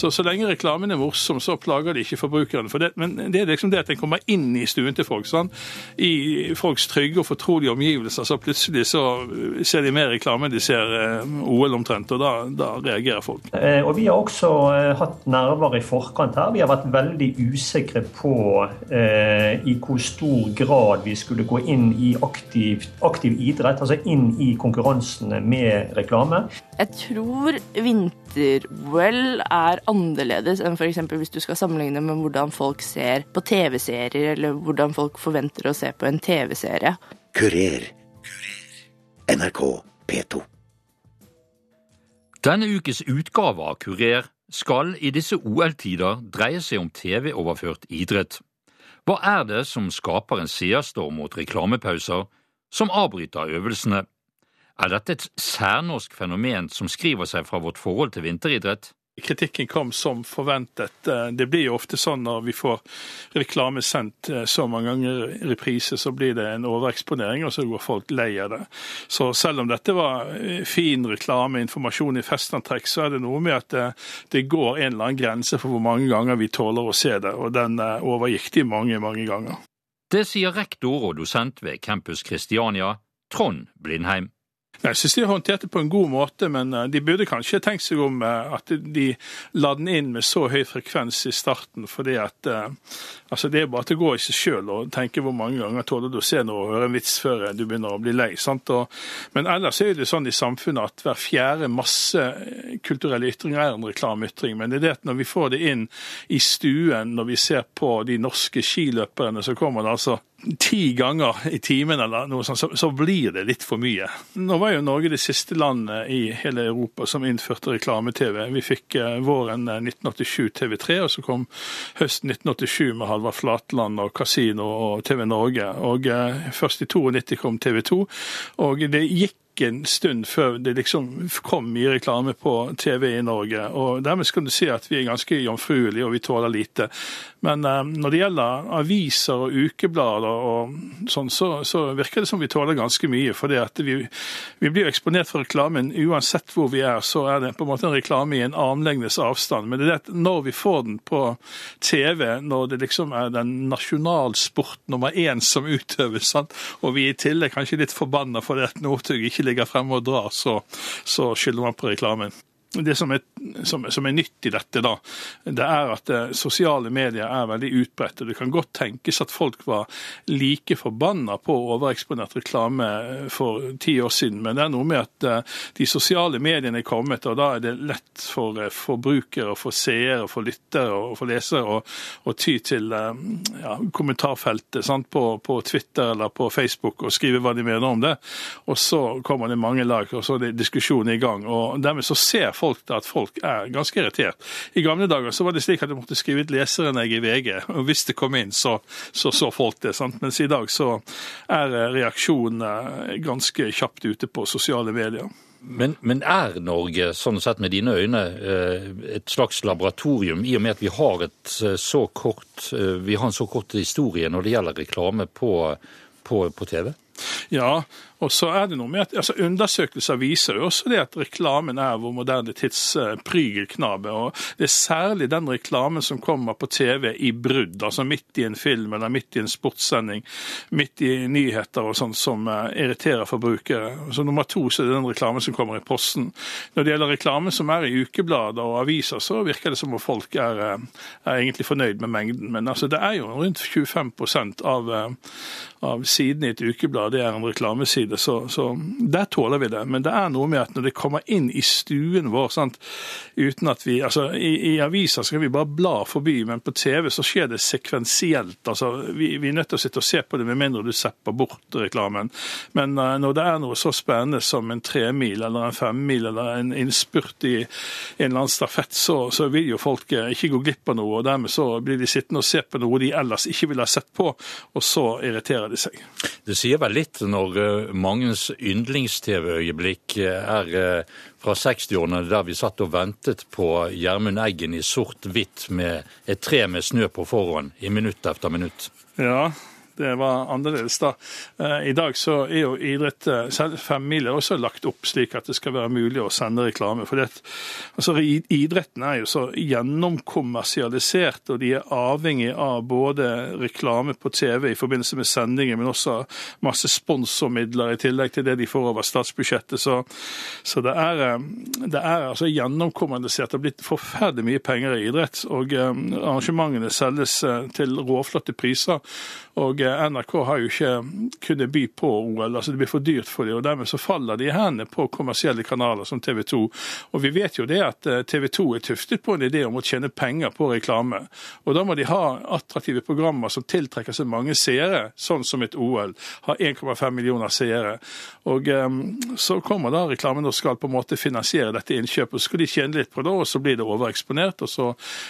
Så så lenge reklamen er morsom, så plager de ikke forbrukeren. For det, men det er liksom det at den kommer inn i stuen til folk. Sånn. I folks trygge og fortrolige omgivelser, så plutselig så ser de mer reklame enn de ser eh, OL omtrent, og da, da reagerer folk. Eh, og Vi har også eh, hatt nerver i forkant her. Vi har vært veldig usikre på eh, i hvor stor grad vi skulle gå inn i aktiv, aktiv idrett, altså inn i konkurransene med reklame. Jeg tror vinter-OL er annerledes enn f.eks. hvis du skal sammenligne med hvordan folk ser på TV-serier, eller hvordan folk forventer å se på en TV-serie. Kurer. NRK P2. Denne ukes utgave av Kurer skal i disse OL-tider dreie seg om TV-overført idrett. Hva er det som skaper en seerstorm mot reklamepauser, som avbryter øvelsene? Er dette et særnorsk fenomen som skriver seg fra vårt forhold til vinteridrett? Kritikken kom som forventet. Eh, det blir jo ofte sånn når vi får reklame sendt eh, så mange ganger i reprise, så blir det en overeksponering, og så går folk lei av det. Så selv om dette var eh, fin reklame, informasjon i festantrekk, så er det noe med at det, det, går en eller annen grense for hvor mange ganger vi tåler å se det, og den overgikk de mange, mange ganger. Det sier rektor og dosent ved Campus Christiania, Trond Blindheim. Jeg synes de håndterte det på en god måte, men eh, de burde kanskje tenkt seg om eh, at de la den inn med så høy frekvens i starten. fordi at eh, altså Det er bare at det går i seg sjøl å tenke hvor mange ganger tåler du å se noe og høre en vits før du begynner å bli lei. sant? Og, men ellers er det sånn i samfunnet at hver fjerde masse kulturelle ytring er en reklameytring. Men det er det at når vi får det inn i stuen, når vi ser på de norske skiløperne, så kommer altså ti ganger i timen eller noe sånt, så, så, blir det litt for mye. Nå var jo Norge det siste landet i hele Europa som innførte reklame-TV. Vi fikk eh, våren 1987 eh, TV3, og så kom høsten 1987 med Halvard Flatland og Casino og TV Norge. Og eh, først i 92 kom TV 2, og det gikk en stund før det liksom kom mye reklame på TV i Norge. og Dermed skal du si at vi er ganske jomfruelige og vi tåler lite. Men eh, når det gjelder aviser og ukeblader og sånn, så, så, virker det som vi tåler ganske mye. For vi, vi blir eksponert for reklamen uansett hvor vi er. Så er det på en måte en reklame i en armlengdes avstand. Men det er det når vi får den på TV, når det liksom er den nasjonalsport nummer én som utøves, sant? og vi i tillegg kanskje litt forbanna fordi at Northug ikke ligger fremme og drar, så, så skylder man på reklamen det som er, som, som er, nytt i dette, da, det er at eh, sosiale medier er veldig utbredt. og Det kan godt tenkes at folk var like forbanna på overeksponert reklame eh, for ti år siden, men det er noe med at eh, de sosiale mediene er kommet, og da er det lett for forbrukere, for seere, for lyttere og for lesere å, ty til ja, kommentarfeltet sant, på, på, Twitter eller på Facebook og skrive hva de mener om det. Og så kommer det mange lag, og så er det diskusjoner i gang. og Dermed så ser folk at folk er ganske irritert. I gamle dager så var det slik at du måtte skrive ut leserinnlegg i VG, og hvis det kom inn, så så, så folk det. sant? Mens i dag så er reaksjonene ganske kjapt ute på sosiale medier. Men, men, er Norge, sånn sett med dine øyne, eh, et slags laboratorium, i og med at vi har, et så kort, eh, vi har en så kort historie når det gjelder reklame på, på, på TV? Ja, og så er det noe med at altså, Undersøkelser viser jo også det at reklamen er vår moderne tids uh, prygelknabe. og Det er særlig den reklamen som kommer på TV i brudd, altså midt i en film eller midt i en sportssending, midt i nyheter og sånn, som uh, irriterer forbrukere. Så Nummer to så er det den reklamen som kommer i posten. Når det gjelder reklame som er i ukeblader og aviser, så virker det som om folk er, uh, er egentlig fornøyd med mengden. Men altså, det er jo rundt 25% av, av sidene i et ukeblad det er en reklameside Så, så, der tåler vi det. Men det er noe med at når det kommer inn i stuen vår sant, uten at vi altså I, i aviser skal vi bare bla forbi, men på TV så skjer det sekvensielt. altså Vi, vi er nødt til å sitte og se på det med mindre du sepper bort reklamen. Men uh, når det er noe så spennende som en tremil eller en femmil eller en innspurt i en eller annen stafett, så, så vil jo folk uh, ikke gå glipp av noe. og Dermed så blir de sittende og se på noe de ellers ikke ville ha sett på, og så irriterer de seg. Det sier vel litt når uh, mangens yndlings-TV-øyeblikk er eh, fra 60-årene, der vi satt og ventet på Gjermund Eggen i sort-hvitt med et tre med snø på forhånd i minutt etter minutt. Ja, Det var annerledes da. Eh, I dag så er jo idrett, selv familier, også lagt opp slik at det skal være mulig å sende reklame. For det, altså, idretten er jo så gjennomkommersialisert, og de er avhengig av både reklame på TV i forbindelse med sendinger, men også masse sponsormidler i tillegg til det de får over statsbudsjettet. Så, så det er, det er altså gjennomkommersialisert. Det har blitt forferdelig mye penger i idrett. og Arrangementene selges til råflotte priser. Og eh, NRK har jo ikke kunnet by på OL, altså det blir for dyrt for dem. og Dermed så faller de i hendene på kommersielle kanaler som TV 2. Og vi vet jo det at eh, TV 2 er tuftet på en idé om å tjene penger på reklame. Og da må de ha attraktive programmer som tiltrekker seg mange seere, sånn som et OL. Har 1,5 millioner seere. Og um, så kommer da reklamen og skal på en måte finansiere dette innkjøpet. Så skal de tjene litt på det, og så blir det overeksponert, og så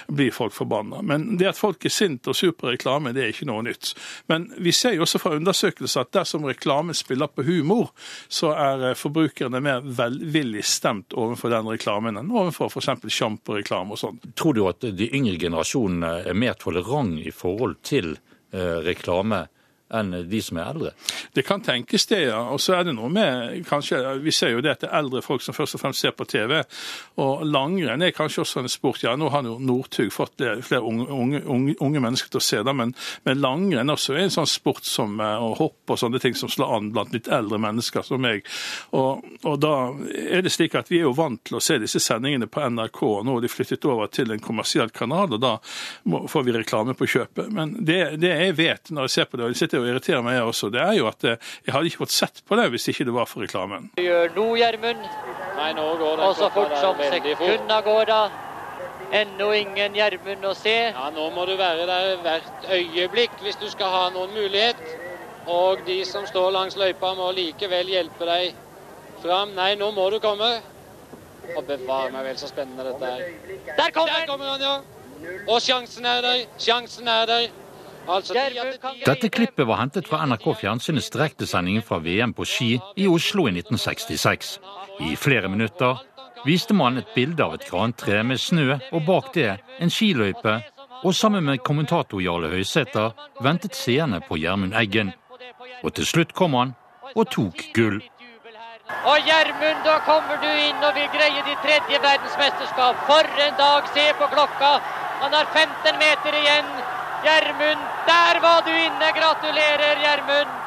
blir folk forbanna. Men det at folk er sinte og sur på reklame, det er ikke noe nytt. Men vi ser jo også fra undersøkelser at dersom reklame spiller på humor, så er eh, forbrukerne mer velvillig stemt overfor den reklamen enn overfor f.eks. sjamporeklame og sånn. Tror du at de yngre generasjonene er mer tolerante i forhold til eh, reklame? Enn de som er eldre? Det kan tenkes det, ja. Og så er det noe med kanskje, Vi ser jo det at det er eldre folk som først og fremst ser på TV. Og langrenn er kanskje også en sport. Ja, nå har jo Northug fått flere unge, unge, unge, unge, mennesker til å se det, men, men langrenn også er en sånn sport som og hopp og sånne ting som slår an blant litt eldre mennesker som meg. Og, og da er det slik at vi er jo vant til å se disse sendingene på NRK. Nå har de flyttet over til en kommersiell kanal, og da får vi reklame på kjøpet. Men det, det jeg vet når jeg ser på det, og jeg sitter og irriterer meg også, det er jo at eh, jeg hadde ikke fått sett på det hvis ikke det var for reklamen. Gjør nå, Gjermund. Og så fort som sekunda går, da. Ennå ingen Gjermund å se. Ja, Nå må du være der hvert øyeblikk hvis du skal ha noen mulighet. Og de som står langs løypa må likevel hjelpe deg fram. Nei, nå må du komme. Og bevare meg vel så spennende dette er. Der kommer, Der kommer han, ja. Og sjansen er der. Sjansen er der. Altså, Dette klippet var hentet fra NRK Fjernsynets direktesending fra VM på ski i Oslo i 1966. I flere minutter viste man et bilde av et grantre med snø, og bak det en skiløype. Og sammen med kommentator Jarle Høysæter ventet seerne på Gjermund Eggen. Og til slutt kom han og tok gull. Og Gjermund, da kommer du inn og vil greie ditt tredje verdensmesterskap. For en dag! Se på klokka. Han har 15 meter igjen. Gjermund, der var du inne! Gratulerer, Gjermund!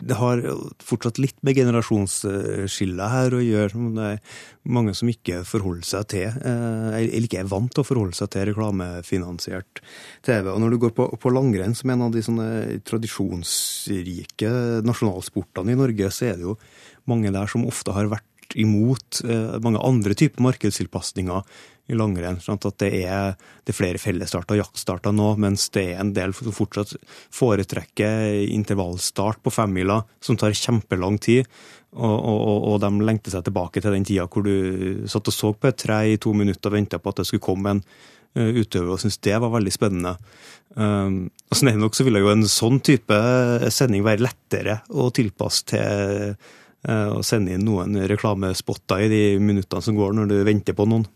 Det har fortsatt litt med generasjonsskillet her å gjøre. Det er mange som ikke forholder seg til, eh, eller ikke er vant til å forholde seg til reklamefinansiert TV. Og når du går på, på langrenn, som en av de tradisjonsrike nasjonalsportene i Norge, så er det jo mange der som ofte har vært imot eh, mange andre typer markedstilpasninger i langrenn. Sånn at det er, det er flere fellesstarter og jaktstarter nå, mens det er en del som fortsatt foretrekker intervallstart på femmila, som tar kjempelang tid. Og, og, og, de lengter seg tilbake til den tida hvor du satt og så på et tre i to minutter og venta på at det skulle komme en uh, utøver, og syntes det var veldig spennende. Um, og Snedig nok så ville jo en sånn type sending være lettere å tilpasse til uh, å sende inn noen reklamespotter i de minuttene som går når du venter på noen.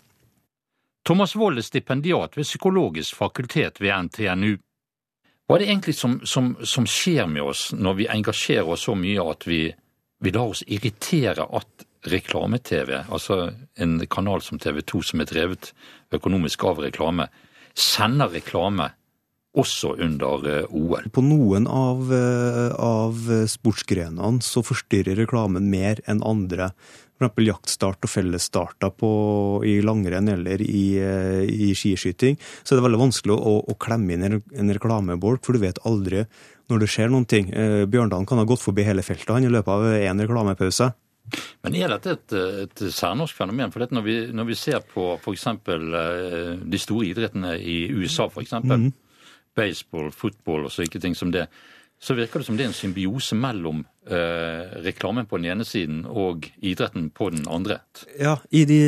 Thomas Wold er stipendiat ved Psykologisk fakultet ved NTNU. Hva er det egentlig som, som, som skjer med oss når vi engasjerer oss så mye at vi, vi lar oss irritere at reklame-TV, altså en kanal som TV 2 som er drevet økonomisk av reklame, sender reklame også under eh, OL. På noen av, eh, av sportsgrenene så forstyrrer reklamen mer enn andre f.eks. jaktstart og fellesstarter i langrenn eller i, eh, i, skiskyting, så er det veldig vanskelig å, å klemme inn en, en reklamebolk, for du vet aldri når det skjer noen ting. Eh, Bjørndalen kan ha gått forbi hele feltet han i løpet av én reklamepause. Men er dette et, et særnorsk fenomen? For når vi, når, vi, ser på f.eks. Eh, de store idrettene i USA, f.eks. Mm. Baseball, fotball og slike ting som det, så virker det som det er en symbiose mellom eh, reklamen på den ene siden og idretten på den andre. Ja, de,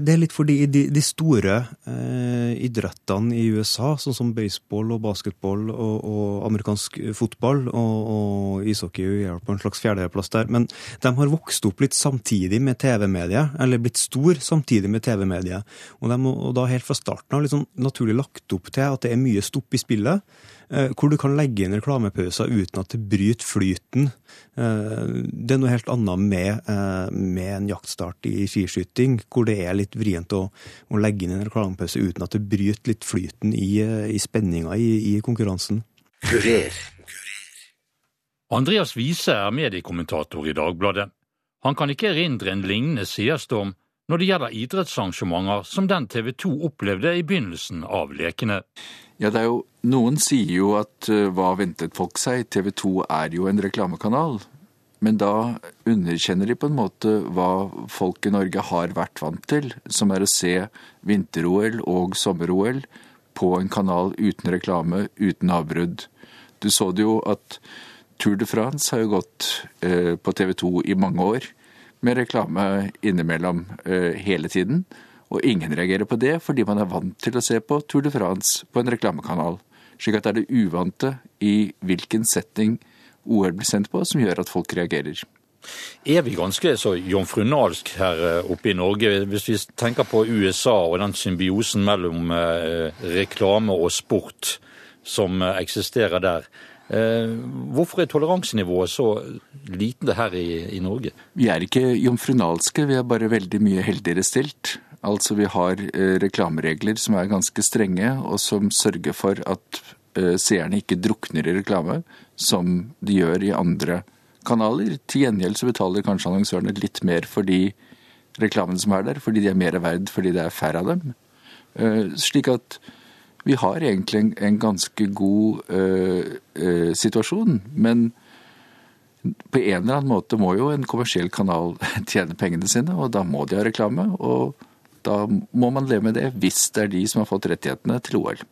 det er litt fordi i de, de store eh, idrettene i USA, sånn som baseball og basketball og, og amerikansk fotball og, og ishockey gjør på en slags fjerdeplass der, men de har vokst opp litt samtidig med TV-mediet, eller blitt stor samtidig med TV-mediet. Og og, da helt fra starten har liksom naturlig lagt opp til at det er mye stopp i spillet. Hvor du kan legge inn reklamepauser uten at det bryter flyten. Det er noe helt annet med, med en jaktstart i skiskyting, hvor det er litt vrient å, å legge inn en reklamepause uten at det bryter litt flyten i, i spenninga i, i konkurransen. Kurer. Andreas Wiese er mediekommentator i Dagbladet. Han kan ikke erindre en lignende seerstorm når det gjelder idrettsarrangementer som den TV 2 opplevde i begynnelsen av lekene. Ja, det er jo, Noen sier jo at uh, hva ventet folk seg? TV 2 er jo en reklamekanal. Men da underkjenner de på en måte hva folk i Norge har vært vant til, som er å se vinter-OL og sommer-OL på en kanal uten reklame, uten avbrudd. Du så det jo at Tour de France har jo gått uh, på TV 2 i mange år med reklame innimellom uh, hele tiden. Og ingen reagerer på det, fordi man er vant til å se på Tour de France på en reklamekanal. Slik at det er det uvante i hvilken setting OL blir sendt på, som gjør at folk reagerer. Er vi ganske så jomfrunalsk her eh, oppe i Norge, hvis vi tenker på USA og den symbiosen mellom eh, reklame og sport som eksisterer der? Eh, hvorfor er toleransenivået så liten det her i, i, Norge? Vi er ikke jomfrunalske, vi er bare veldig mye heldigere stilt. Altså vi har eh, reklameregler som er ganske strenge, og som sørger for at eh, seerne ikke drukner i reklame, som de gjør i andre kanaler. Til gjengjeld så betaler kanskje annonsørene litt mer for de reklamene som er der, fordi de er mer verd fordi det er færre av dem. Slik at vi har egentlig en, en ganske god uh, uh, situasjon, men på en eller annen måte må jo en kommersiell kanal tjene pengene sine, og da må de ha reklame. Og da må man leve med det, hvis det er de som har fått rettighetene til OL.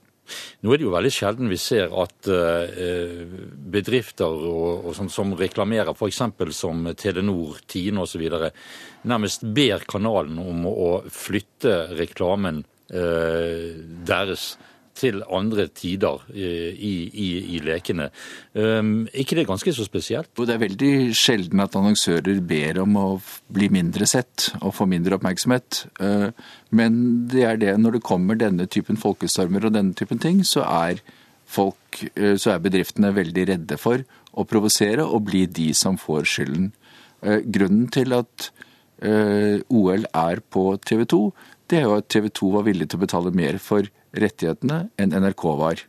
Nå er det jo veldig sjelden vi ser at uh, bedrifter og, og som, som, reklamerer, f.eks. som Telenor, Tine osv., nærmest ber kanalen om å flytte reklamen deres til andre tider i, i, i lekene. Um, ikke det er ganske så spesielt? Det er veldig sjelden at annonsører ber om å bli mindre sett og få mindre oppmerksomhet. Uh, men det er det når det kommer denne typen folkestormer og denne typen ting, så er, folk, uh, så er bedriftene veldig redde for å provosere og bli de som får skylden. Grunnen til at OL er på TV 2, det er jo at TV 2 var villig til å betale mer for rettighetene enn NRK var.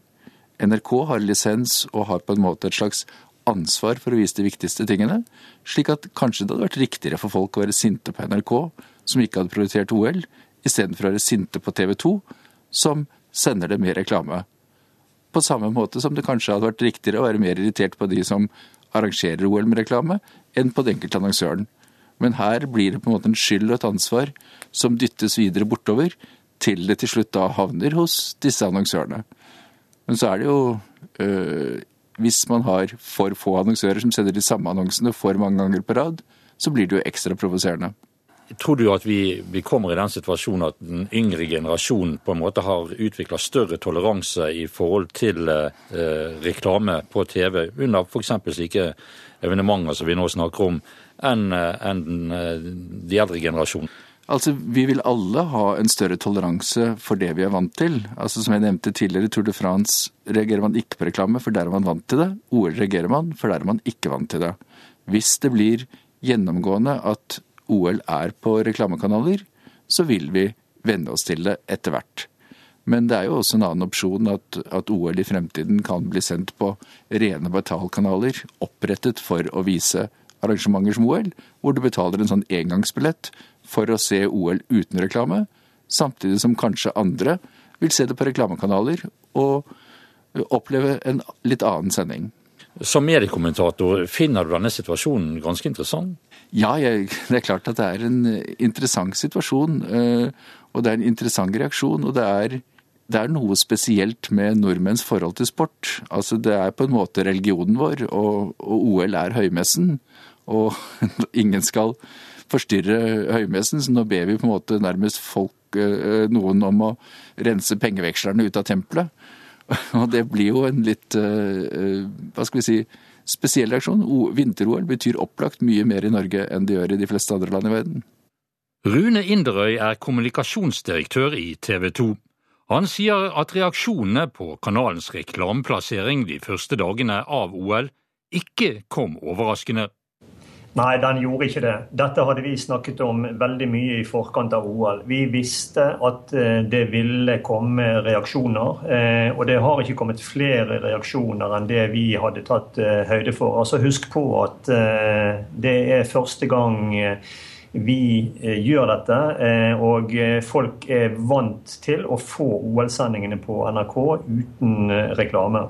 NRK har lisens og har på en måte et slags ansvar for å vise de viktigste tingene, slik at kanskje det hadde vært riktigere for folk å være sinte på NRK, som ikke hadde prioritert OL, istedenfor å være sinte på TV 2, som sender det mer reklame. På samme måte som det kanskje hadde vært riktigere å være mer irritert på de som arrangerer OL med reklame, enn på den enkelte annonsøren. Men her blir det på en måte en skyld og et ansvar som dyttes videre bortover, til det til slutt da havner hos disse annonsørene. Men så er det jo øh, Hvis man har for få annonsører som sender de samme annonsene for mange ganger på rad, så blir det jo ekstra provoserende. Tror du at vi, vi, kommer i den situasjonen at den yngre generasjonen på en måte har utvikla større toleranse i forhold til eh, reklame på TV under f.eks. slike evenementer som vi nå snakker om, enn en, en, de eldre generasjonene? Altså, Vi vil alle ha en større toleranse for det vi er vant til. Altså, Som jeg nevnte tidligere, Tour de France reagerer man ikke på reklame, for der er man vant til det. OL reagerer man, for der er man ikke vant til det. Hvis det blir gjennomgående at OL er på reklamekanaler, så vil vi venne oss til det etter hvert. Men det er jo også en annen opsjon at, at OL i fremtiden kan bli sendt på rene betalkanaler, opprettet for å vise arrangementer som OL, hvor du betaler en sånn engangsbillett for å se OL uten reklame, samtidig som kanskje andre vil se det på reklamekanaler og oppleve en litt annen sending. Som mediekommentator, finner du denne situasjonen ganske interessant? Ja, jeg, det er klart at det er en interessant situasjon. Og det er en interessant reaksjon. Og det er, det er noe spesielt med nordmenns forhold til sport. Altså Det er på en måte religionen vår, og, og OL er høymessen. Og ingen skal forstyrre høymessen, så nå ber vi på en måte nærmest folk, eh, noen om å rense pengevekslerne ut av tempelet. Og det blir jo en litt, eh, hva skal vi si, spesiell reaksjon. Vinter-OL betyr opplagt mye mer i Norge enn det gjør i de fleste andre land i verden. Rune Inderøy er kommunikasjonsdirektør i TV 2. Han sier at reaksjonene på kanalens reklameplassering de første dagene av OL ikke kom overraskende. Nei, den gjorde ikke det. Dette hadde vi snakket om veldig mye i forkant av OL. Vi visste at eh, det ville komme reaksjoner. Eh, og det har ikke kommet flere reaksjoner enn det vi hadde tatt eh, høyde for. Altså Husk på at det er første gang vi gjør dette, og folk er vant til å få OL-sendingene på NRK uten reklame.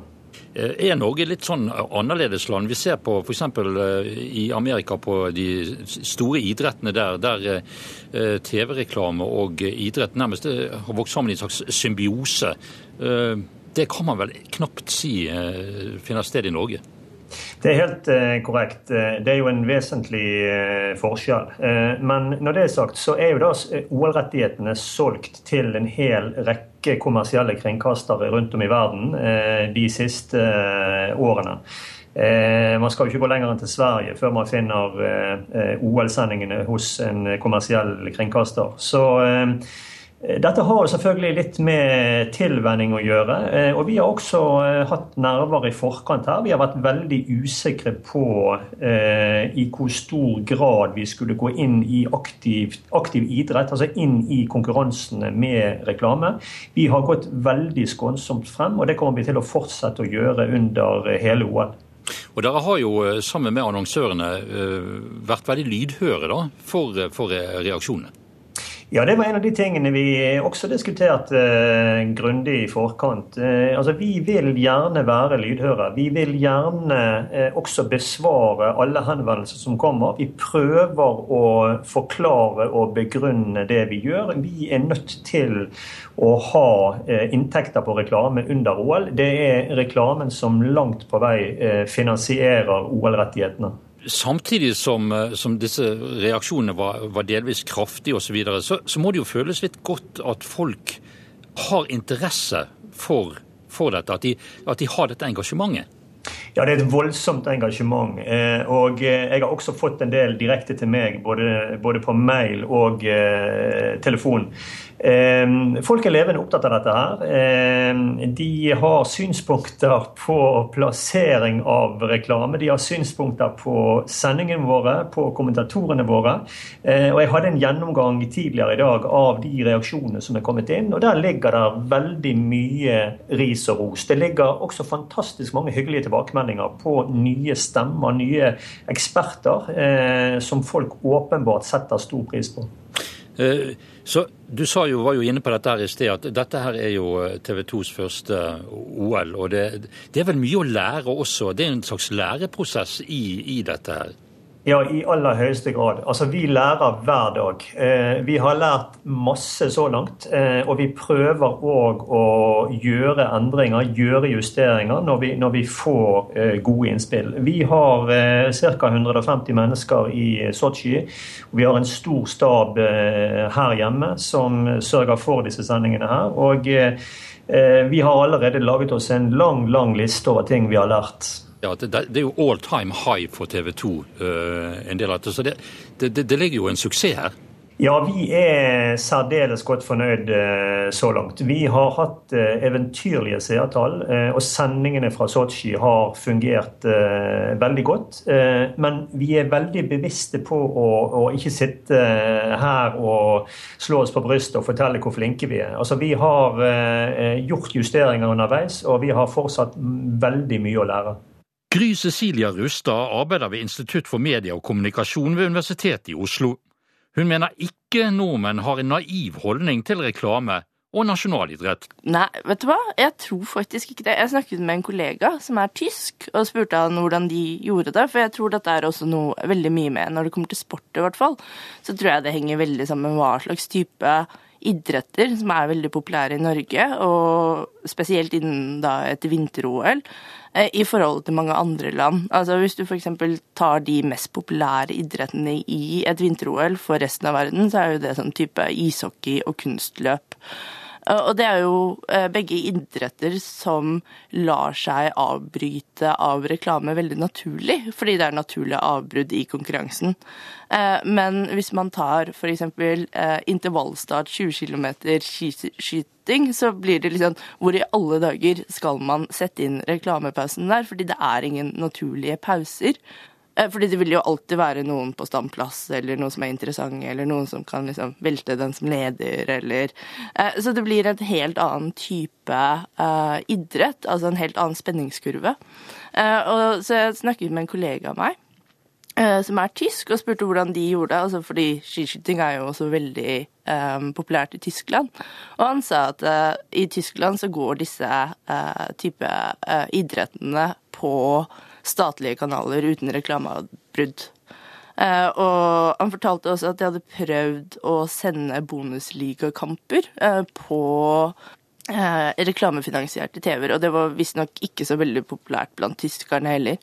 Eh, er Norge litt sånn annerledes land? Vi ser på f.eks. Eh, i Amerika på de store idrettene der, der eh, TV-reklame og idrett nærmest har vokst sammen i en slags symbiose. Det kan man vel knapt si finner sted i Norge? Det er helt korrekt. Det er jo en vesentlig forskjell. Men når det er sagt, så er jo da OL-rettighetene solgt til en hel rekke kommersielle kringkastere rundt om i verden eh, de siste årene. Man skal jo ikke gå lenger enn til Sverige før man finner OL-sendingene hos en kommersiell kringkaster. Så Eh, dette har selvfølgelig litt med tilvenning å gjøre. Eh, og vi har også eh, hatt nerver i forkant her. Vi har vært veldig usikre på eh, i hvor stor grad vi skulle gå inn i aktiv, aktiv, idrett, altså inn i konkurransene med reklame. Vi har gått veldig skånsomt frem, og det kommer vi til å fortsette å gjøre under hele OL. Og Dere har jo sammen med annonsørene vært veldig lydhøre da, for, for reaksjonene? Ja, det var en av de tingene vi også diskuterte eh, grundig i forkant. Eh, altså, Vi vil gjerne være lydhøre. Vi vil gjerne eh, også besvare alle henvendelser som kommer. Vi prøver å forklare og begrunne det vi gjør. Vi er nødt til å ha inntekter på reklame under OL. Det er reklamen som langt på vei finansierer OL-rettighetene. Samtidig som, eh, som, disse reaksjonene var, var delvis kraftige osv., så, så så må det jo føles litt godt at folk har interesse for, for dette, at de, at de har dette engasjementet. Ja, det er et voldsomt engasjement. Eh, og eh, jeg har også fått en del direkte til meg, både, både på mail og eh, telefon. Eh, folk er levende opptatt av dette her. Ehm, de har synspunkter på plassering av reklame. De har synspunkter på sendingene våre, på kommentatorene våre. Ehm, og jeg hadde en gjennomgang tidligere i dag av de reaksjonene som er kommet inn, og der ligger det veldig mye ris og ros. Det ligger også fantastisk mange hyggelige på nye stemmer, nye eksperter, som folk åpenbart setter stor pris på. Eh, så Du jo, var jo inne på dette her i sted, at dette her er jo eh, TV 2s første eh, OL. og det, det, er vel mye å lære også? Det er en slags læreprosess i, i dette her? Ja, i aller høyeste grad. Altså, Vi lærer hver dag. Eh, vi har lært masse så langt. Eh, og vi prøver òg å gjøre endringer, gjøre justeringer, når vi, når vi får eh, gode innspill. Vi har eh, ca. 150 mennesker i Sotsji. Vi har en stor stab eh, her hjemme som sørger for disse sendingene her. og eh, vi har allerede laget oss en lang, lang liste over ting vi har lært. Ja, det, det, er jo all time high for TV 2. Uh, en del av det, Så det, det, det ligger jo en suksess her. Ja, vi er særdeles godt fornøyd uh, så langt. Vi har hatt uh, eventyrlige seertall, eh, og sendingene fra Sotsji har fungert veldig godt. Men vi er veldig bevisste på å, å ikke sitte her og slå oss på brystet og fortelle hvor flinke vi er. Altså, Vi har gjort justeringer underveis, og vi har fortsatt veldig mye å lære. Gry Cecilia Rustad arbeider ved Institutt for media og kommunikasjon ved Universitetet i Oslo. Hun mener ikke nordmenn har en naiv holdning til reklame og nasjonalidrett. Nei, vet du hva? Jeg tror faktisk ikke det. Jeg snakket med en kollega som er tysk, og spurte han hvordan de gjorde det. For jeg tror dette er også noe veldig mye med når det kommer til sport, i hvert fall. Så tror jeg det henger veldig sammen med hva slags type idretter som er veldig populære i Norge, og spesielt innen da et vinter-OL, eh, i forhold til mange andre land. Altså Hvis du f.eks. tar de mest populære idrettene i et vinter-OL for resten av verden, så er jo det sånn type ishockey og kunstløp. Og det er jo begge idretter som lar seg avbryte av reklame veldig naturlig, fordi det er naturlige avbrudd i konkurransen. Men hvis man tar f.eks. intervallstart 20 km skiskyting, så blir det liksom Hvor i alle dager skal man sette inn reklamepausen der? Fordi det er ingen naturlige pauser. Eh, fordi det vil jo alltid være noen på standplass, eller noen som er interessante, eller noen som kan liksom velte den som leder, eller eh, Så det blir en helt annen type uh, idrett, altså en helt annen spenningskurve. Uh, og, så jeg snakket med en kollega av meg uh, som er tysk, og spurte hvordan de gjorde det. Altså fordi skiskyting er jo også veldig um, populært i Tyskland. Og han sa at i Tyskland så går disse type idrettene på statlige kanaler uten reklameavbrudd. Uh, og han fortalte også at de hadde prøvd å sende bonusligakamper uh, på uh, reklamefinansierte TV-er, og det var visstnok ikke så veldig populært blant tyskerne heller.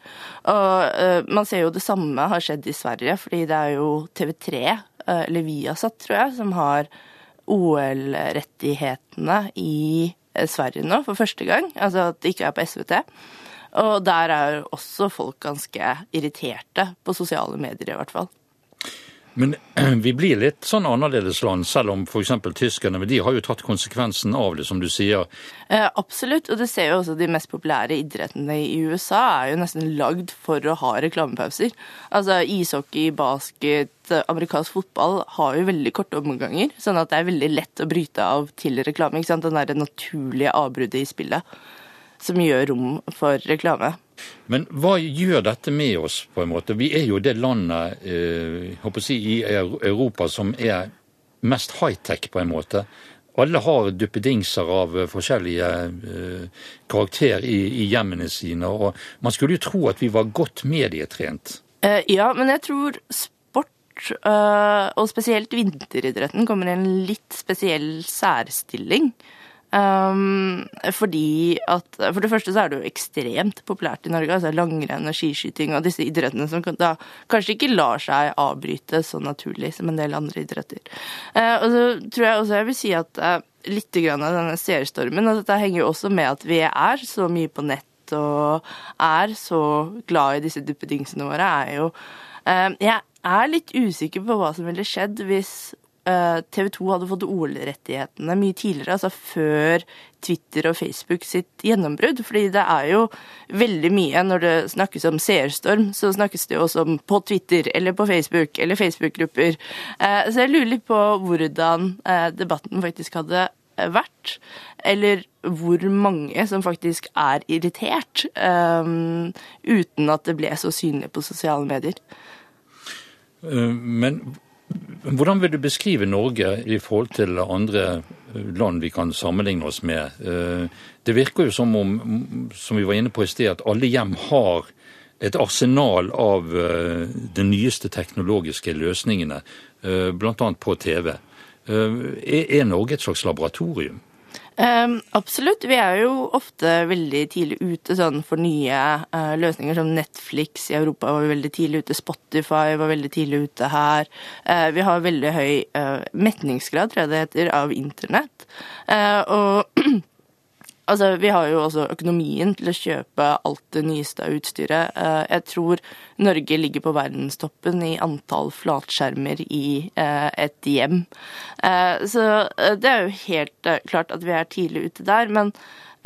Og man ser jo det samme har skjedd i Sverige, fordi det er jo TV3, eller Viasat, tror jeg, som har OL-rettighetene i Sverige nå for første gang. Altså at det ikke er på SVT. Og der er også folk ganske irriterte, på sosiale medier i hvert fall. Men vi blir litt sånn annerledes land, selv om f.eks. tyskerne men de har jo tatt konsekvensen av det, som du sier. Eh, absolutt, og du ser jo også de mest populære idrettene i USA er jo nesten lagd for å ha reklamepauser. Altså ishockey, basket, amerikansk fotball har jo veldig korte omganger, sånn at det er veldig lett å bryte av til reklame. ikke sant? Den derre naturlige avbruddet i spillet som gjør rom for reklame. Men hva gjør dette med oss, på en måte? Vi er jo det landet eh, si, i Europa som er mest high-tech, på en måte. Alle har duppedingser av forskjellige eh, karakter i, i, hjemmene sine. og Man skulle jo tro at vi var godt medietrent. Eh, ja, men jeg tror sport, eh, og spesielt vinteridretten, kommer i en litt spesiell særstilling. Um, fordi at For det første så er det jo ekstremt populært i Norge. altså Langrenn og skiskyting og disse idrettene som da kanskje ikke lar seg avbryte så naturlig som en del andre idretter. Uh, og så tror jeg også jeg vil si at uh, litt grann av denne seerstormen altså dette henger jo også med at vi er så mye på nett og er så glad i disse duppedingsene våre, er jo uh, Jeg er litt usikker på hva som ville skjedd hvis Eh, TV 2 hadde fått OL-rettighetene mye tidligere, altså før Twitter og Facebook sitt gjennombrudd. Fordi det er jo veldig mye når det snakkes om seerstorm, så snakkes det jo også om på Twitter eller på Facebook eller Facebook-grupper. Eh, så jeg lurer litt på hvordan eh, debatten faktisk hadde vært, eller hvor mange som faktisk er irritert, uten at det ble så synlig på sosiale medier. Men hvordan vil du beskrive Norge i forhold til andre land vi kan sammenligne oss med? Eh, det virker jo som om, som vi var inne på i sted, at alle hjem har et arsenal av eh, de nyeste teknologiske løsningene, eh, bl.a. på TV. Er Norge et slags laboratorium? Um, absolutt. Vi er jo ofte veldig tidlig ute sånn, for nye uh, løsninger, som Netflix i Europa var veldig tidlig ute, Spotify var veldig tidlig ute her. Uh, vi har veldig høy uh, metningsgrad, tror jeg det heter, av internett. og Altså, Vi har jo også økonomien til å kjøpe alt det nyeste av utstyret. Eh, jeg tror Norge ligger på verdenstoppen i antall flatskjermer i eh, et hjem. Eh, så det er jo helt klart at vi er tidlig ute der. Men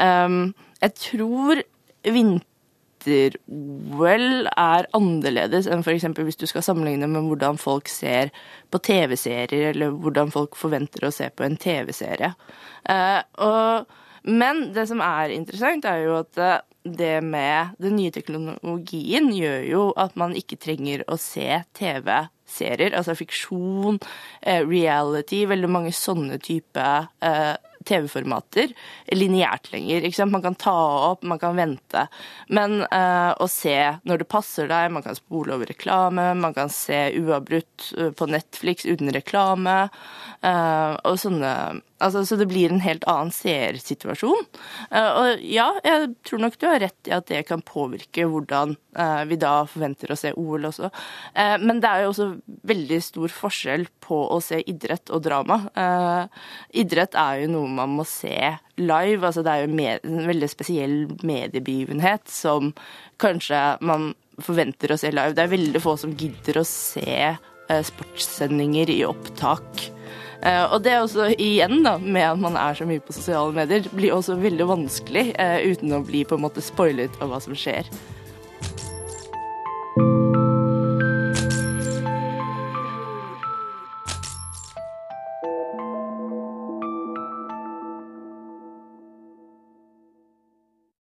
jeg tror vinter-OL er annerledes enn f.eks. hvis du skal sammenligne med hvordan folk ser på TV-serier, eller hvordan folk forventer å se på en TV-serie. Og men det som er interessant, er jo at eh, det med den nye teknologien gjør jo at man ikke trenger å se TV-serier, altså fiksjon, eh, reality, veldig mange sånne type eh, TV-formater lineært lenger. Ikke sant? Man kan ta opp, man kan vente. Men uh, å se når det passer deg, man kan spole over reklame, man kan se uavbrutt på Netflix uten reklame, uh, og sånne Altså, så det blir en helt annen seersituasjon. Uh, og ja, jeg tror nok du har rett i at det kan påvirke hvordan vi da forventer å se OL også. Men det er jo også veldig stor forskjell på å se idrett og drama. idrett er jo noe man må se live. Altså, det er jo en veldig spesiell mediebegivenhet som kanskje man forventer å se live. Det er veldig få som gidder å se eh, sportssendinger i opptak. Eh, og det er også igjen, da, med at man er så mye på sosiale medier, blir også veldig vanskelig eh, uten å bli på en måte spoilet av hva som skjer.